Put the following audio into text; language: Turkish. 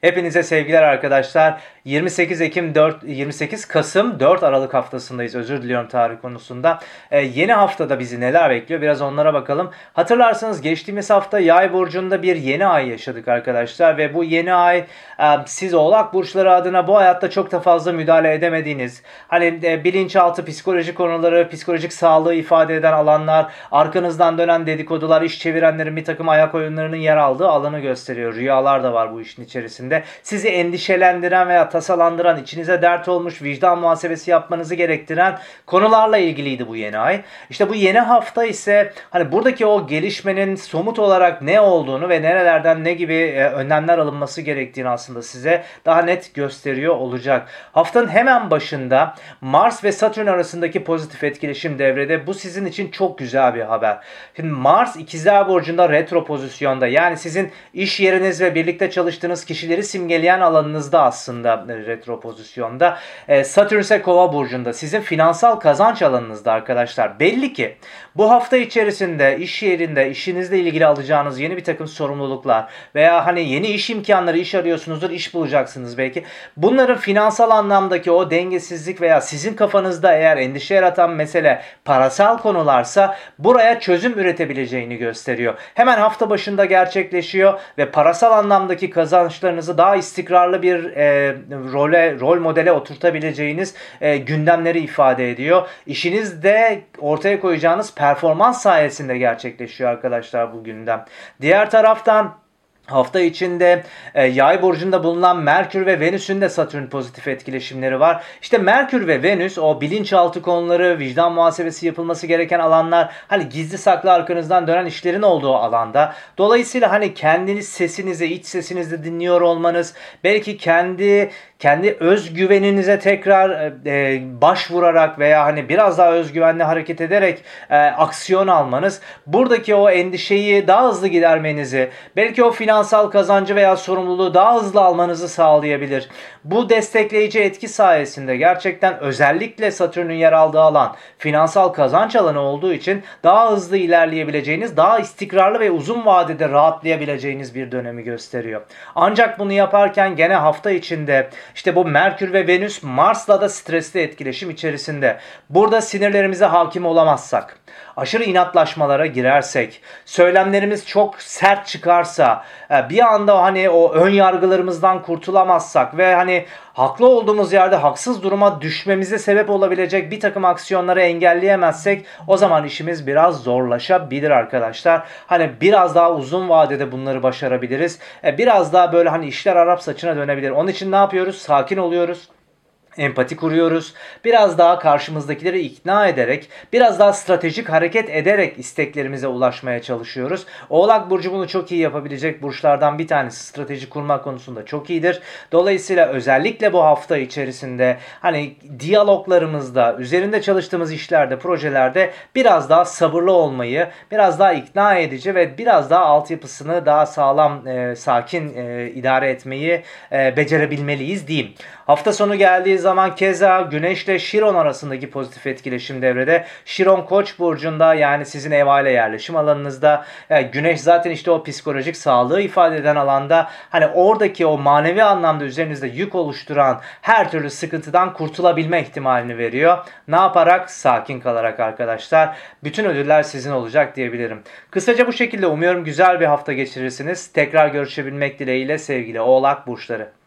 Hepinize sevgiler arkadaşlar. 28 Ekim 4 28 Kasım 4 Aralık haftasındayız. Özür diliyorum tarih konusunda. Ee, yeni haftada bizi neler bekliyor? Biraz onlara bakalım. Hatırlarsanız geçtiğimiz hafta Yay burcunda bir yeni ay yaşadık arkadaşlar ve bu yeni ay e, siz Oğlak burçları adına bu hayatta çok da fazla müdahale edemediğiniz, hani e, bilinçaltı psikolojik konuları, psikolojik sağlığı ifade eden alanlar, arkanızdan dönen dedikodular, iş çevirenlerin bir takım ayak oyunlarının yer aldığı alanı gösteriyor. Rüyalar da var bu işin içerisinde içerisinde sizi endişelendiren veya tasalandıran, içinize dert olmuş, vicdan muhasebesi yapmanızı gerektiren konularla ilgiliydi bu yeni ay. İşte bu yeni hafta ise hani buradaki o gelişmenin somut olarak ne olduğunu ve nerelerden ne gibi e, önlemler alınması gerektiğini aslında size daha net gösteriyor olacak. Haftanın hemen başında Mars ve Satürn arasındaki pozitif etkileşim devrede. Bu sizin için çok güzel bir haber. Şimdi Mars ikizler burcunda retro pozisyonda. Yani sizin iş yeriniz ve birlikte çalıştığınız kişileri kişileri simgeleyen alanınızda aslında e, retro pozisyonda. E, Satürn ise kova burcunda. Sizin finansal kazanç alanınızda arkadaşlar. Belli ki bu hafta içerisinde iş yerinde işinizle ilgili alacağınız yeni bir takım sorumluluklar veya hani yeni iş imkanları iş arıyorsunuzdur iş bulacaksınız belki. Bunların finansal anlamdaki o dengesizlik veya sizin kafanızda eğer endişe yaratan mesele parasal konularsa buraya çözüm üretebileceğini gösteriyor. Hemen hafta başında gerçekleşiyor ve parasal anlamdaki kazançlarınız hayatınızı daha istikrarlı bir e, role, rol modele oturtabileceğiniz e, gündemleri ifade ediyor. İşinizde ortaya koyacağınız performans sayesinde gerçekleşiyor arkadaşlar bu gündem. Diğer taraftan Hafta içinde e, yay burcunda bulunan Merkür ve Venüs'ün de Satürn pozitif etkileşimleri var. İşte Merkür ve Venüs o bilinçaltı konuları, vicdan muhasebesi yapılması gereken alanlar, hani gizli saklı arkanızdan dönen işlerin olduğu alanda. Dolayısıyla hani kendiniz sesinizi, iç sesinizi dinliyor olmanız, belki kendi kendi özgüveninize tekrar e, e, başvurarak veya hani biraz daha özgüvenli hareket ederek e, aksiyon almanız buradaki o endişeyi daha hızlı gidermenizi belki o finansal kazancı veya sorumluluğu daha hızlı almanızı sağlayabilir. Bu destekleyici etki sayesinde gerçekten özellikle Satürn'ün yer aldığı alan finansal kazanç alanı olduğu için daha hızlı ilerleyebileceğiniz, daha istikrarlı ve uzun vadede rahatlayabileceğiniz bir dönemi gösteriyor. Ancak bunu yaparken gene hafta içinde işte bu Merkür ve Venüs Mars'la da stresli etkileşim içerisinde. Burada sinirlerimize hakim olamazsak, aşırı inatlaşmalara girersek, söylemlerimiz çok sert çıkarsa, bir anda hani o ön yargılarımızdan kurtulamazsak ve hani haklı olduğumuz yerde haksız duruma düşmemize sebep olabilecek bir takım aksiyonları engelleyemezsek o zaman işimiz biraz zorlaşabilir arkadaşlar. Hani biraz daha uzun vadede bunları başarabiliriz. E, biraz daha böyle hani işler Arap saçına dönebilir. Onun için ne yapıyoruz? Sakin oluyoruz empati kuruyoruz. Biraz daha karşımızdakileri ikna ederek, biraz daha stratejik hareket ederek isteklerimize ulaşmaya çalışıyoruz. Oğlak Burcu bunu çok iyi yapabilecek burçlardan bir tanesi. Strateji kurmak konusunda çok iyidir. Dolayısıyla özellikle bu hafta içerisinde hani diyaloglarımızda, üzerinde çalıştığımız işlerde, projelerde biraz daha sabırlı olmayı, biraz daha ikna edici ve biraz daha altyapısını daha sağlam, e, sakin e, idare etmeyi e, becerebilmeliyiz diyeyim. Hafta sonu geldiği zaman keza Güneş ile Şiron arasındaki pozitif etkileşim devrede. Şiron Koç burcunda yani sizin ev aile yerleşim alanınızda. Yani güneş zaten işte o psikolojik sağlığı ifade eden alanda hani oradaki o manevi anlamda üzerinizde yük oluşturan her türlü sıkıntıdan kurtulabilme ihtimalini veriyor. Ne yaparak? Sakin kalarak arkadaşlar. Bütün ödüller sizin olacak diyebilirim. Kısaca bu şekilde umuyorum güzel bir hafta geçirirsiniz. Tekrar görüşebilmek dileğiyle sevgili Oğlak burçları.